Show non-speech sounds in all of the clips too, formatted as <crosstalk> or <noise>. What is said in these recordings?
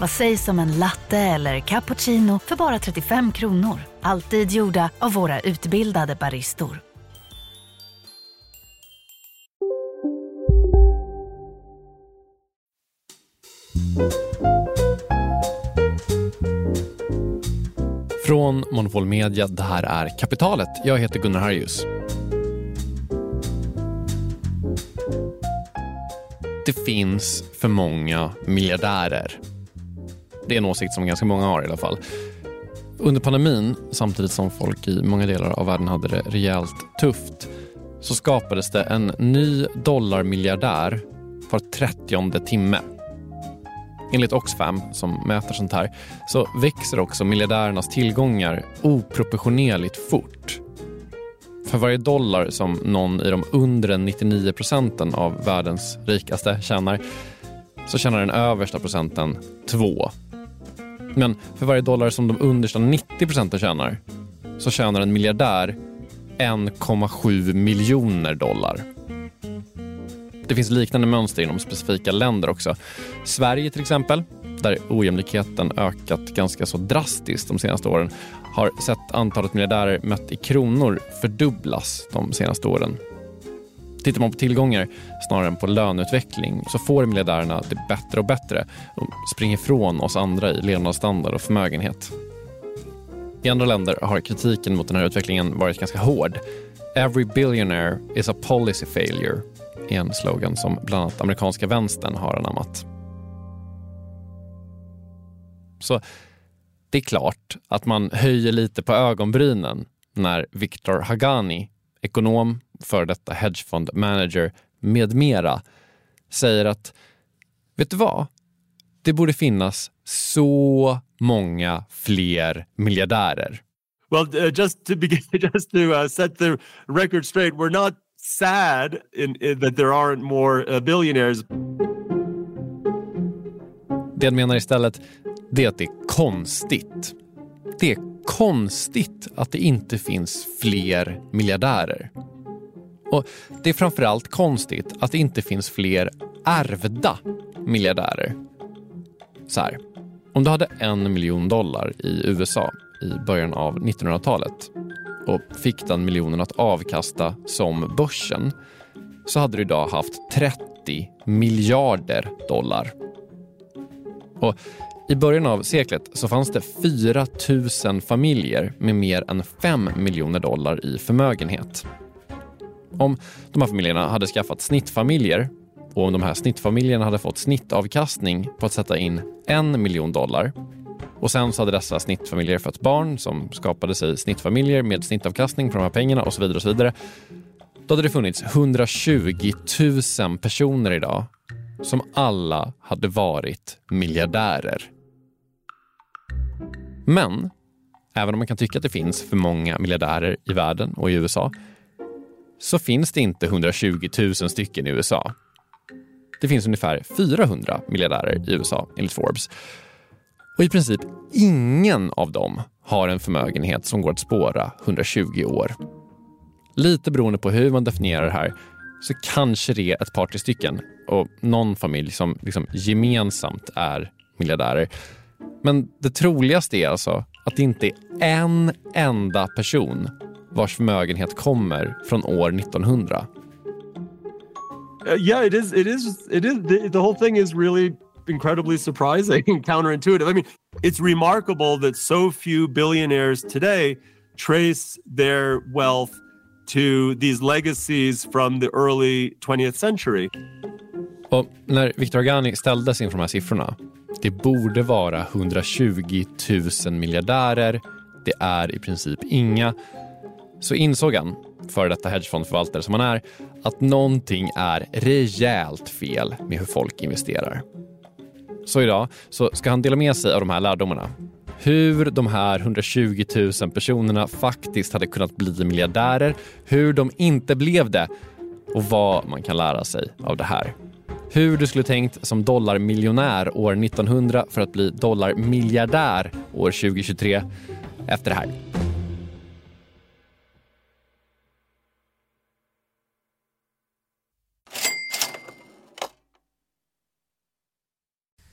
Vad sägs om en latte eller cappuccino för bara 35 kronor? Alltid gjorda av våra utbildade baristor. Från Monopol Media, det här är Kapitalet. Jag heter Gunnar Harjus. Det finns för många miljardärer. Det är en åsikt som ganska många har i alla fall. Under pandemin, samtidigt som folk i många delar av världen hade det rejält tufft, så skapades det en ny dollarmiljardär var trettionde timme. Enligt Oxfam, som mäter sånt här, så växer också miljardärernas tillgångar oproportionerligt fort. För varje dollar som någon i de undre 99 procenten av världens rikaste tjänar så tjänar den översta procenten två. Men för varje dollar som de understa 90 procenten tjänar så tjänar en miljardär 1,7 miljoner dollar. Det finns liknande mönster inom specifika länder också. Sverige till exempel, där ojämlikheten ökat ganska så drastiskt de senaste åren, har sett antalet miljardärer mätt i kronor fördubblas de senaste åren. Tittar man på tillgångar snarare än på löneutveckling så får miljardärerna det bättre och bättre och springer ifrån oss andra i levnadsstandard och förmögenhet. I andra länder har kritiken mot den här utvecklingen varit ganska hård. Every billionaire is a policy failure är en slogan som bland annat amerikanska vänstern har anammat. Så det är klart att man höjer lite på ögonbrynen när Viktor Hagani, ekonom, för detta hedgefondmanager med mera, säger att vet du vad? Det borde finnas så många fler miljardärer. Well, uh, just to begin, <laughs> just to uh, set the record straight, we're not sad in, in that there aren't more uh, billionaires. Det han menar istället det är att det är konstigt. Det är konstigt att det inte finns fler miljardärer. Och det är framförallt konstigt att det inte finns fler ärvda miljardärer. Så här, om du hade en miljon dollar i USA i början av 1900-talet och fick den miljonen att avkasta som börsen så hade du idag haft 30 miljarder dollar. Och I början av seklet så fanns det 4 000 familjer med mer än 5 miljoner dollar i förmögenhet. Om de här familjerna hade skaffat snittfamiljer och om de här snittfamiljerna hade fått snittavkastning på att sätta in en miljon dollar och sen så hade dessa snittfamiljer fött barn som skapade sig snittfamiljer med snittavkastning på de här pengarna och så vidare. och så vidare. Då hade det funnits 120 000 personer idag som alla hade varit miljardärer. Men även om man kan tycka att det finns för många miljardärer i världen och i USA så finns det inte 120 000 stycken i USA. Det finns ungefär 400 miljardärer i USA enligt Forbes. Och i princip ingen av dem har en förmögenhet som går att spåra 120 år. Lite beroende på hur man definierar det här så kanske det är ett par tre stycken och någon familj som liksom gemensamt är miljardärer. Men det troligaste är alltså att det inte är en enda person vars förmögenhet kommer från år 1900. Uh, yeah, it is. It is. It is. The, the whole thing is really incredibly surprising and counterintuitive. I mean, it's remarkable that so few billionaires today trace their wealth to these legacies from the early 20th century. Och när Viktor Agani ställdes inför de här siffrorna, det borde vara 120 000 miljardärer, det är i princip inga, så insåg han, före detta hedgefondförvaltare som han är, att någonting är rejält fel med hur folk investerar. Så idag så ska han dela med sig av de här lärdomarna. Hur de här 120 000 personerna faktiskt hade kunnat bli miljardärer, hur de inte blev det och vad man kan lära sig av det här. Hur du skulle tänkt som dollarmiljonär år 1900 för att bli dollarmiljardär år 2023 efter det här.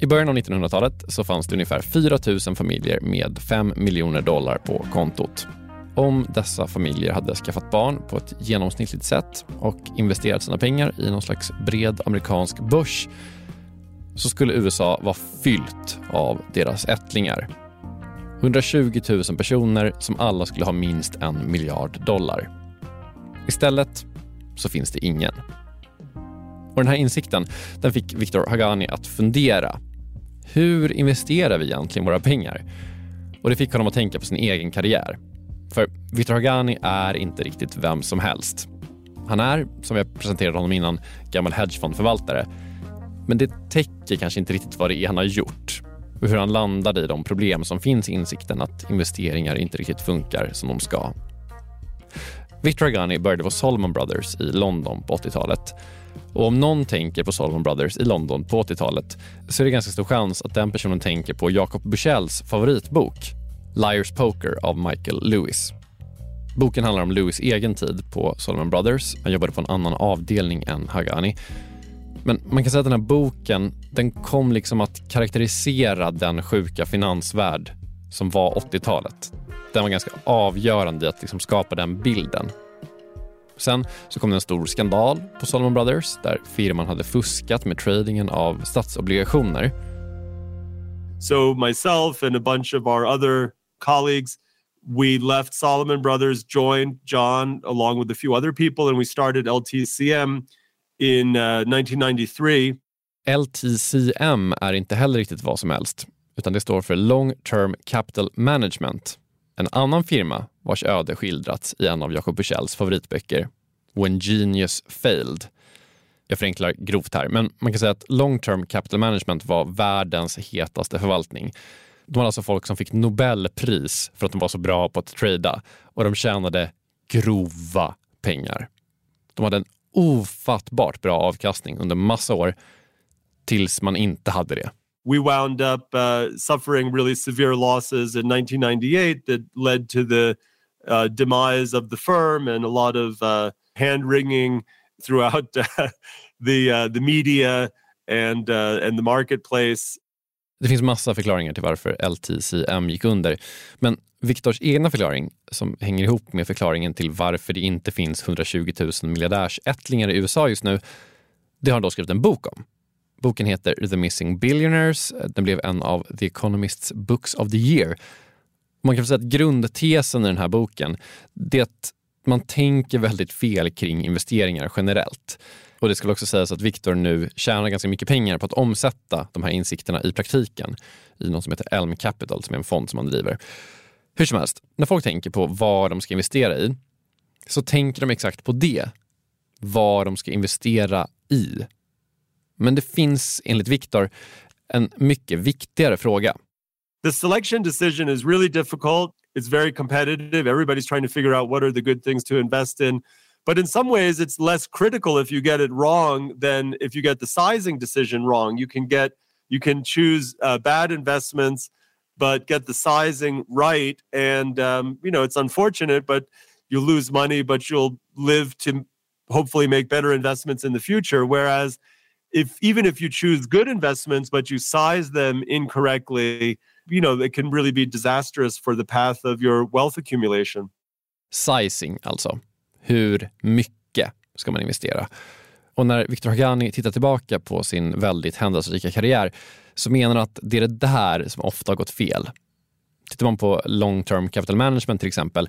I början av 1900-talet så fanns det ungefär 4 000 familjer med 5 miljoner dollar på kontot. Om dessa familjer hade skaffat barn på ett genomsnittligt sätt och investerat sina pengar i någon slags bred amerikansk börs så skulle USA vara fyllt av deras ättlingar. 120 000 personer som alla skulle ha minst en miljard dollar. Istället så finns det ingen. Och Den här insikten den fick Viktor Hagani att fundera hur investerar vi egentligen våra pengar? Och det fick honom att tänka på sin egen karriär. För Viktor Hagani är inte riktigt vem som helst. Han är, som jag presenterade honom innan, gammal hedgefondförvaltare. Men det täcker kanske inte riktigt vad det är han har gjort och hur han landade i de problem som finns i insikten att investeringar inte riktigt funkar som de ska. Victor Hagani började på Solomon Brothers i London på 80-talet och om någon tänker på Solomon Brothers i London på 80-talet så är det ganska stor chans att den personen tänker på Jacob Bushells favoritbok Liars Poker av Michael Lewis. Boken handlar om Lewis egen tid på Solomon Brothers. Han jobbade på en annan avdelning än Hagani. Men man kan säga att den här boken den kom liksom att karaktärisera den sjuka finansvärld som var 80-talet. Den var ganska avgörande i att liksom skapa den bilden. Sen så kom det en stor skandal på Solomon Brothers där firman hade fuskat med tradingen av statsobligationer. So myself and a bunch of our other colleagues we left Solomon Brothers, joined John along with a few other people and we started LTCM in uh, 1993. LTCM är inte heller riktigt vad som helst, utan det står för Long Term Capital Management en annan firma vars öde skildrats i en av Jacob Bushells favoritböcker, When Genius Failed. Jag förenklar grovt här, men man kan säga att long term capital management var världens hetaste förvaltning. De var alltså folk som fick Nobelpris för att de var så bra på att trada och de tjänade grova pengar. De hade en ofattbart bra avkastning under massa år tills man inte hade det. We wound up uh, suffering really severe losses in 1998 that led to the uh, demise of the firm and a lot of uh, hand wringing throughout <laughs> uh, the uh, the media and uh, and the marketplace. Det finns massa förklaringar till varför LTCM gick under. Men Viktors egna förklaring, som hänger ihop med förklaringen till varför det inte finns 120 000 miljardärsättlingar i USA just nu, det har han då skrivit en bok om. Boken heter The Missing Billionaires. Den blev en av The Economists Books of the Year. Man kan säga att grundtesen i den här boken det är att man tänker väldigt fel kring investeringar generellt. Och Det ska också sägas att Victor nu tjänar ganska mycket pengar på att omsätta de här insikterna i praktiken i något som heter Elm Capital som är en fond som han driver. Hur som helst, när folk tänker på vad de ska investera i så tänker de exakt på det. Vad de ska investera i. Men det finns enligt Victor en mycket viktigare fråga. The selection decision is really difficult. It's very competitive. Everybody's trying to figure out what are the good things to invest in. But in some ways, it's less critical if you get it wrong than if you get the sizing decision wrong. You can get you can choose uh, bad investments, but get the sizing right. And um, you know it's unfortunate, but you lose money, but you'll live to hopefully make better investments in the future. Whereas if even if you choose good investments but you size them incorrectly you know it can really be disastrous for the path of your wealth accumulation. Sizing alltså. Hur mycket ska man investera? Och när Viktor Hagani tittar tillbaka på sin väldigt händelserika karriär så menar han att det är det där som ofta har gått fel. Tittar man på long term capital management till exempel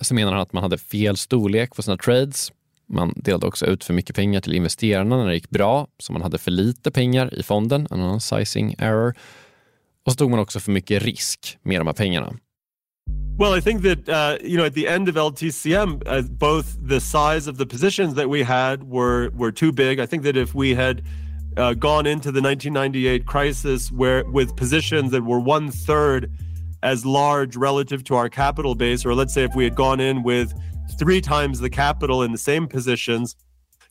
så menar han att man hade fel storlek på sina trades man delade också ut för mycket pengar till investerarna när det gick bra, så man hade för lite pengar i fonden, en annan sizing error. Och så tog man också för mycket risk med de här pengarna. Well, I think that uh, you know at the end of LTCM, uh, both the size of the positions that we had were were too big. I think that if we had uh, gone into the 1998 crisis where with positions that were one third as large relative to our capital base, or let's say if we had gone in with three times the capital in the same positions,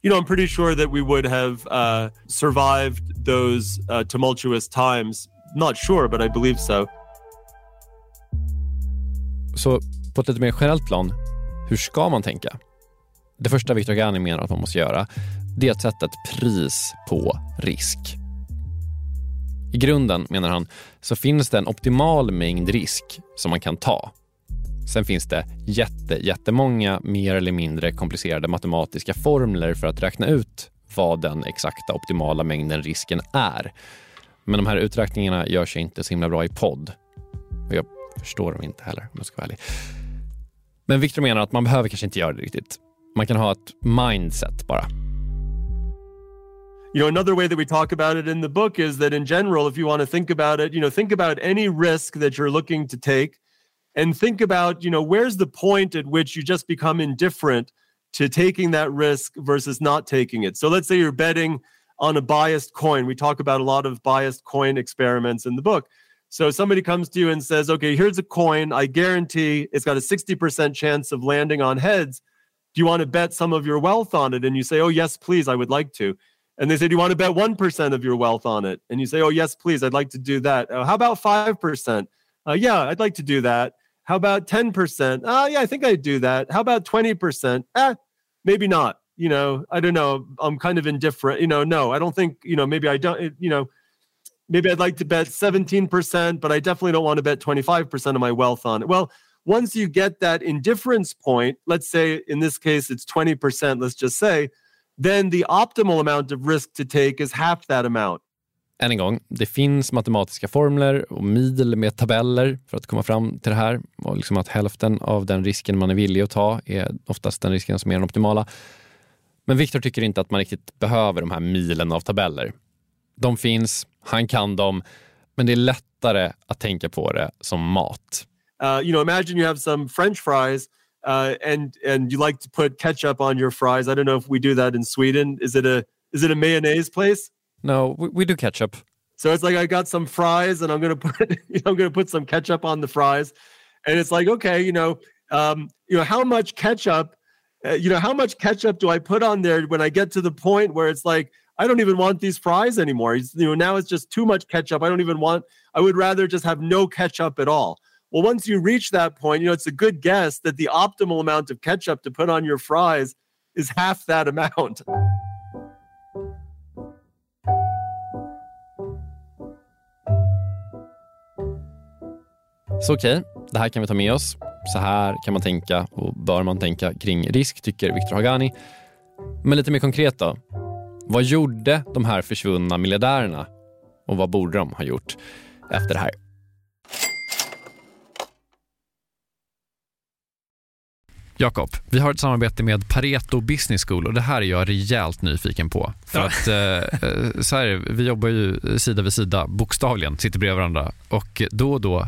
you know, I'm pretty sure that we would have uh, survived those uh, tumultuous times. Not sure, but I believe so. Så på ett lite mer generellt plan, hur ska man tänka? Det första Viktor Gani menar att man måste göra, det är att sätta ett pris på risk. I grunden, menar han, så finns det en optimal mängd risk som man kan ta Sen finns det jätte, jättemånga mer eller mindre komplicerade matematiska formler för att räkna ut vad den exakta optimala mängden risken är. Men de här uträkningarna gör sig inte så himla bra i podd. Och jag förstår dem inte heller om jag ska vara ärlig. Men Victor menar att man behöver kanske inte göra det riktigt. Man kan ha ett mindset bara. You know, another way that we talk about it in the book is that in general, if you want to think about it, you know, think about any risk that you're looking to take and think about, you know, where's the point at which you just become indifferent to taking that risk versus not taking it. So let's say you're betting on a biased coin. We talk about a lot of biased coin experiments in the book. So somebody comes to you and says, "Okay, here's a coin. I guarantee it's got a 60% chance of landing on heads. Do you want to bet some of your wealth on it?" And you say, "Oh, yes, please. I would like to." And they say, "Do you want to bet 1% of your wealth on it?" And you say, "Oh, yes, please. I'd like to do that." Uh, how about 5%? Uh, yeah, I'd like to do that. How about 10%? Oh, yeah, I think I'd do that. How about 20%? Eh, maybe not. You know, I don't know. I'm kind of indifferent. You know, no, I don't think, you know, maybe I don't, you know, maybe I'd like to bet 17%, but I definitely don't want to bet 25% of my wealth on it. Well, once you get that indifference point, let's say in this case it's 20%, let's just say, then the optimal amount of risk to take is half that amount. Än en gång, det finns matematiska formler och mil med tabeller för att komma fram till det här. Och liksom att hälften av den risken man är villig att ta är oftast den risken som är den optimala. Men Viktor tycker inte att man riktigt behöver de här milen av tabeller. De finns, han kan dem, men det är lättare att tänka på det som mat. Uh, you know, imagine you have some french fries uh, and and you like to put ketchup on your fries. I don't know if we do that in Sweden. Is it a is it a mayonnaise place? No, we, we do ketchup. So it's like I got some fries and I'm gonna put you <laughs> know, I'm gonna put some ketchup on the fries, and it's like okay, you know, um, you know how much ketchup, uh, you know how much ketchup do I put on there when I get to the point where it's like I don't even want these fries anymore. you know now it's just too much ketchup. I don't even want. I would rather just have no ketchup at all. Well, once you reach that point, you know it's a good guess that the optimal amount of ketchup to put on your fries is half that amount. <laughs> Så okej, okay, det här kan vi ta med oss. Så här kan man tänka och bör man tänka kring risk, tycker Viktor Hagani. Men lite mer konkret då. Vad gjorde de här försvunna miljardärerna och vad borde de ha gjort efter det här? Jakob, vi har ett samarbete med Pareto Business School och det här är jag rejält nyfiken på. För att eh, eh, så här, vi jobbar ju sida vid sida, bokstavligen, sitter bredvid varandra och då och då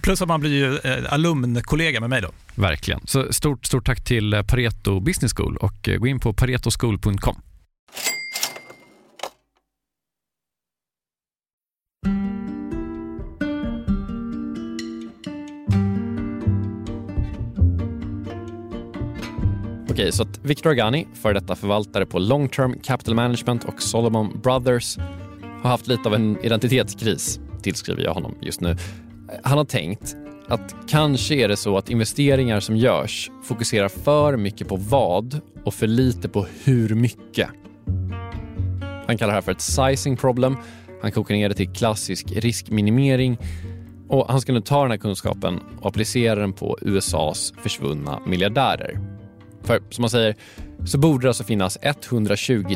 Plus att man blir ju eh, alumnkollega med mig då. Verkligen. Så stort, stort tack till eh, Pareto Business School och eh, gå in på paretoschool.com. Okej, så att Victor Agani, före detta förvaltare på Long Term Capital Management och Solomon Brothers, har haft lite av en identitetskris, tillskriver jag honom just nu han har tänkt att kanske är det så att investeringar som görs fokuserar för mycket på vad och för lite på hur mycket. Han kallar det här för ett sizing problem. Han kokar ner det till klassisk riskminimering och han ska nu ta den här kunskapen och applicera den på USAs försvunna miljardärer. För som man säger så borde det alltså finnas 120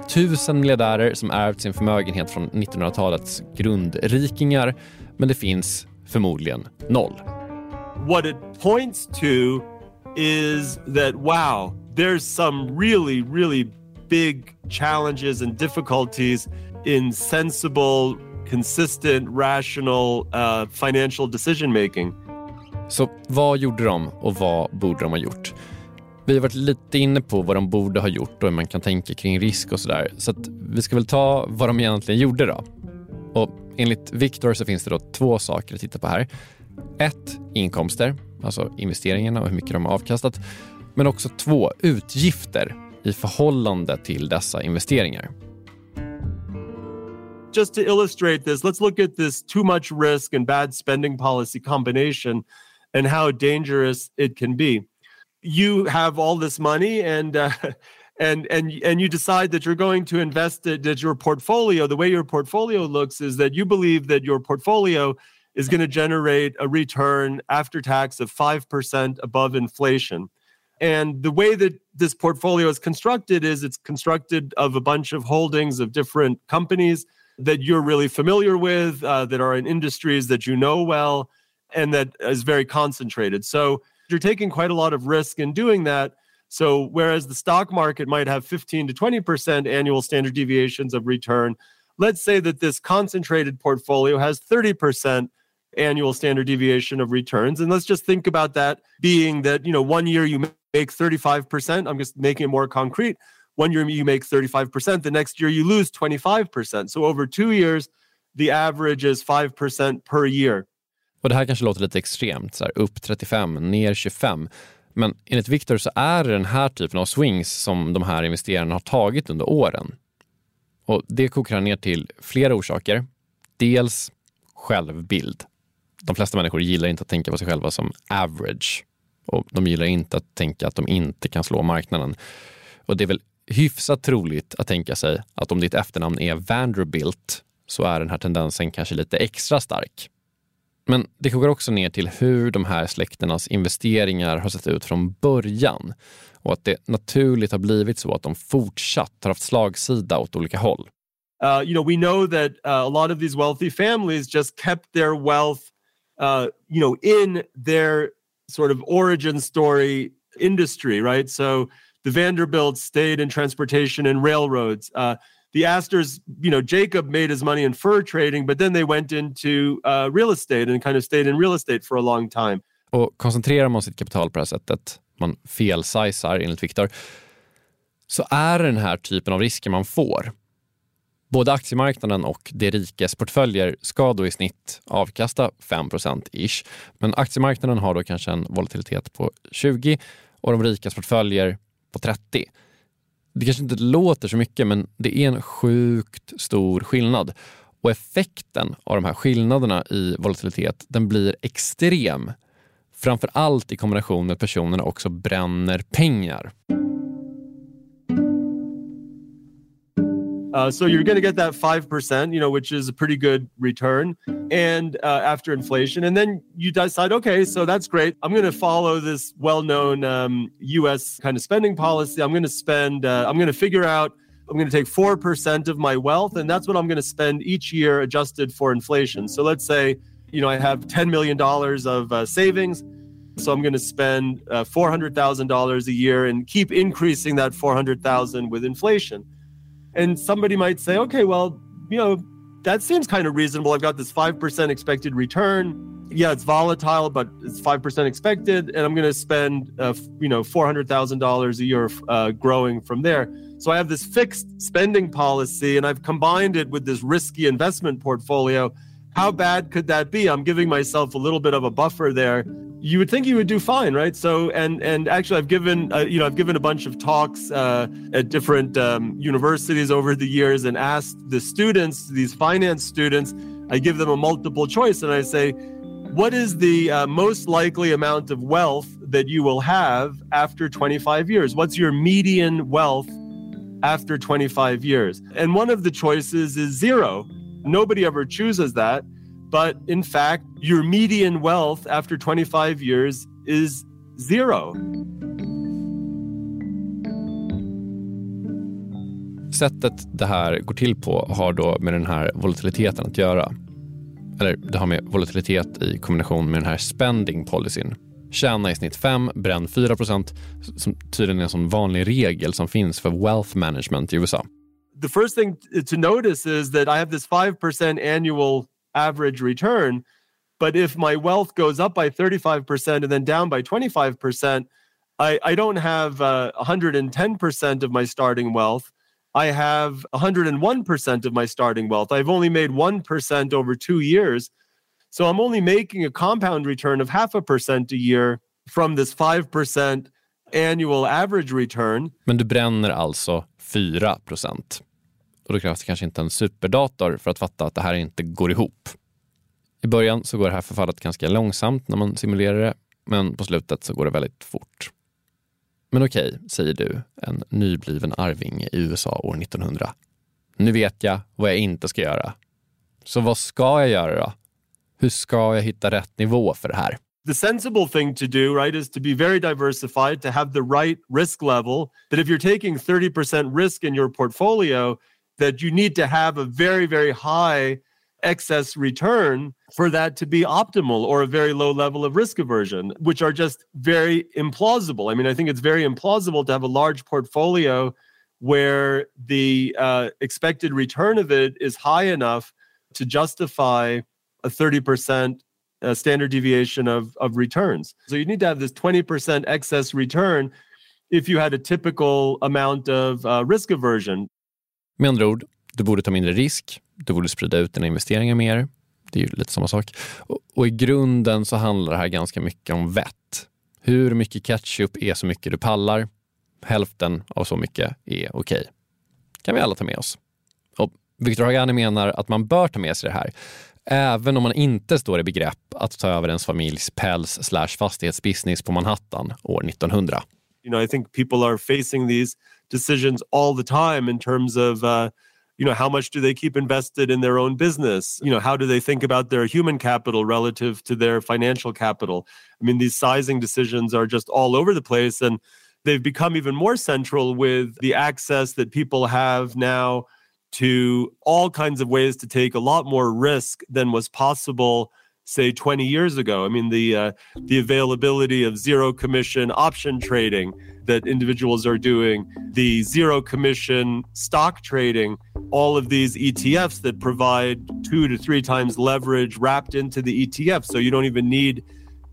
000 miljardärer som ärvt sin förmögenhet från 1900-talets grundrikingar men det finns förmodligen noll. What it points to is that wow, there's some really, really big challenges and difficulties in sensible, consistent, rational uh, financial decision making. Så vad gjorde de och vad borde de ha gjort? Vi har varit lite inne på vad de borde ha gjort och hur man kan tänka kring risk och sådär. Så att vi ska väl ta vad de egentligen gjorde då. Och enligt Victor så finns det då två saker att titta på här. Ett, inkomster, alltså investeringarna och hur mycket de har avkastat. Men också två, utgifter i förhållande till dessa investeringar. Just to illustrate this, let's look at this too much risk and bad spending policy combination and how dangerous it can be. You have all this money and uh, and and and you decide that you're going to invest it that your portfolio the way your portfolio looks is that you believe that your portfolio is going to generate a return after tax of 5% above inflation And the way that this portfolio is constructed is it's constructed of a bunch of holdings of different companies that you're really familiar with, uh, that are in industries that you know well, and that is very concentrated. So you're taking quite a lot of risk in doing that. So whereas the stock market might have 15 to 20% annual standard deviations of return, let's say that this concentrated portfolio has 30% annual standard deviation of returns. And let's just think about that being that, you know, one year you make 35%. I'm just making it more concrete. One year you make 35%, the next year you lose 25%. So over two years, the average is 5% per year. Och Det här kanske låter lite extremt, så här, upp 35, ner 25. Men enligt Viktor så är det den här typen av swings som de här investerarna har tagit under åren. Och Det kokar ner till flera orsaker. Dels självbild. De flesta människor gillar inte att tänka på sig själva som average och de gillar inte att tänka att de inte kan slå marknaden. Och det är väl hyfsat troligt att tänka sig att om ditt efternamn är Vanderbilt så är den här tendensen kanske lite extra stark. Men det kokar också ner till hur de här släkternas investeringar har sett ut från början och att det naturligt har blivit så att de fortsatt har haft slagsida åt olika håll. Uh, you know, we know that uh, a lot of these wealthy families just kept their wealth, uh, you know, in their sort of origin story industry, right? So the Vanderbilt stayed in transportation and railroads. Uh, the Astors, you know, Jacob made his money in fur trading, but then they went into uh, real estate and kind of stayed in real estate for a long time. Och koncentrerar man sitt kapital på det här sättet, man felsizar enligt Viktor, så är det den här typen av risker man får. Både aktiemarknaden och de rikes portföljer ska då i snitt avkasta 5% ish. Men aktiemarknaden har då kanske en volatilitet på 20 och de rikas portföljer på 30. Det kanske inte låter så mycket, men det är en sjukt stor skillnad. Och effekten av de här skillnaderna i volatilitet, den blir extrem. Framför allt i kombination med att personerna också bränner pengar. Uh, so you're going to get that 5%, you know, which is a pretty good return and uh, after inflation. And then you decide, okay, so that's great. I'm going to follow this well-known um, US kind of spending policy. I'm going to spend, uh, I'm going to figure out, I'm going to take 4% of my wealth and that's what I'm going to spend each year adjusted for inflation. So let's say, you know, I have $10 million of uh, savings. So I'm going to spend uh, $400,000 a year and keep increasing that 400,000 with inflation. And somebody might say, okay, well, you know, that seems kind of reasonable. I've got this 5% expected return. Yeah, it's volatile, but it's 5% expected. And I'm going to spend, uh, you know, $400,000 a year uh, growing from there. So I have this fixed spending policy and I've combined it with this risky investment portfolio. How bad could that be? I'm giving myself a little bit of a buffer there you would think you would do fine, right? So, and and actually, I've given uh, you know I've given a bunch of talks uh, at different um, universities over the years and asked the students, these finance students, I give them a multiple choice, and I say, what is the uh, most likely amount of wealth that you will have after 25 years? What's your median wealth after 25 years? And one of the choices is zero. Nobody ever chooses that. But in fact, your median wealth after 25 years is zero. Sättet det här går till på har då med den här volatiliteten att göra. Eller det har med volatilitet i kombination med den här spending policyn. Tjäna i snitt 5, bränn 4 procent, som tydligen är en sån vanlig regel som finns för wealth management i USA. The first thing to notice is that I have this 5% annual average return. But if my wealth goes up by 35% and then down by 25%, I, I don't have uh, 110% of my starting wealth. I have 101% of my starting wealth. I've only made 1% over two years. So I'm only making a compound return of half a percent a year from this 5% annual average return. Men du bränner alltså 4 procent. Och då krävs det kanske inte en superdator för att fatta att det här inte går ihop. I början så går det här förfallet ganska långsamt när man simulerar det, men på slutet så går det väldigt fort. Men okej, okay, säger du, en nybliven arvinge i USA år 1900. Nu vet jag vad jag inte ska göra. Så vad ska jag göra då? Hur ska jag hitta rätt nivå för det här? the sensible thing to do, right, is to be very diversified, to have the right risk level. That if you're taking 30% risk in your portfolio, that you need to have a very, very high excess return for that to be optimal or a very low level of risk aversion, which are just very implausible. I mean, I think it's very implausible to have a large portfolio where the uh, expected return of it is high enough to justify a 30% uh, standard deviation of, of returns. So you need to have this 20% excess return if you had a typical amount of uh, risk aversion. Med andra ord, du borde ta mindre risk, du borde sprida ut dina investeringar mer. Det är ju lite samma sak. Och, och i grunden så handlar det här ganska mycket om vett. Hur mycket ketchup är så mycket du pallar? Hälften av så mycket är okej. Okay. kan vi alla ta med oss. Och Victor Hagani menar att man bör ta med sig det här även om man inte står i begrepp att ta över ens familjs päls slash fastighetsbusiness på Manhattan år 1900. You know, I think people are facing these decisions all the time in terms of uh, you know how much do they keep invested in their own business? You know how do they think about their human capital relative to their financial capital? I mean these sizing decisions are just all over the place and they've become even more central with the access that people have now to all kinds of ways to take a lot more risk than was possible say 20 years ago. I mean the uh, the availability of zero commission option trading that individuals are doing the zero commission stock trading all of these ETFs that provide 2 to 3 times leverage wrapped into the ETF so you don't even need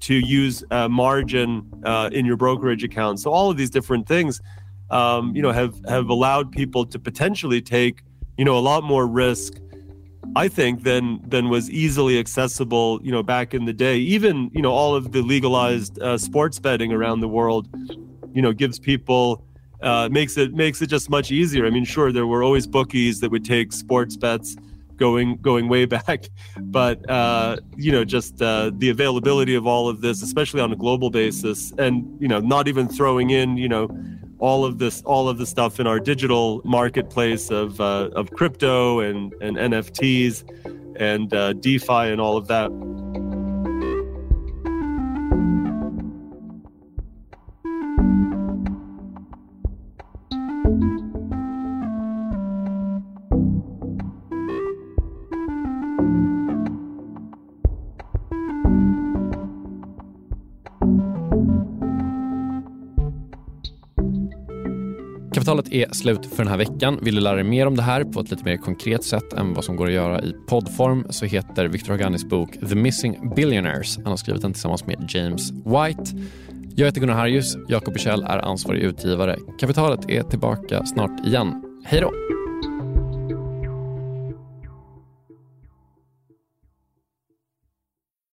to use margin uh, in your brokerage account so all of these different things um, you know have have allowed people to potentially take you know, a lot more risk, I think, than than was easily accessible, you know, back in the day. Even you know, all of the legalized uh, sports betting around the world, you know, gives people uh, makes it makes it just much easier. I mean, sure, there were always bookies that would take sports bets going going way <laughs> back, but uh, you know, just uh, the availability of all of this, especially on a global basis, and you know, not even throwing in, you know all of this all of the stuff in our digital marketplace of uh, of crypto and and NFTs and uh, DeFi and all of that. Är slut för den här veckan. Vill du lära dig mer om det här på ett lite mer konkret sätt än vad som går att göra i poddform så heter Victor Haganis bok The Missing Billionaires. Han har skrivit den tillsammans med James White. Jag heter Gunnar Harjus. Jakob Bichell är ansvarig utgivare. Kapitalet är tillbaka snart igen. Hej då!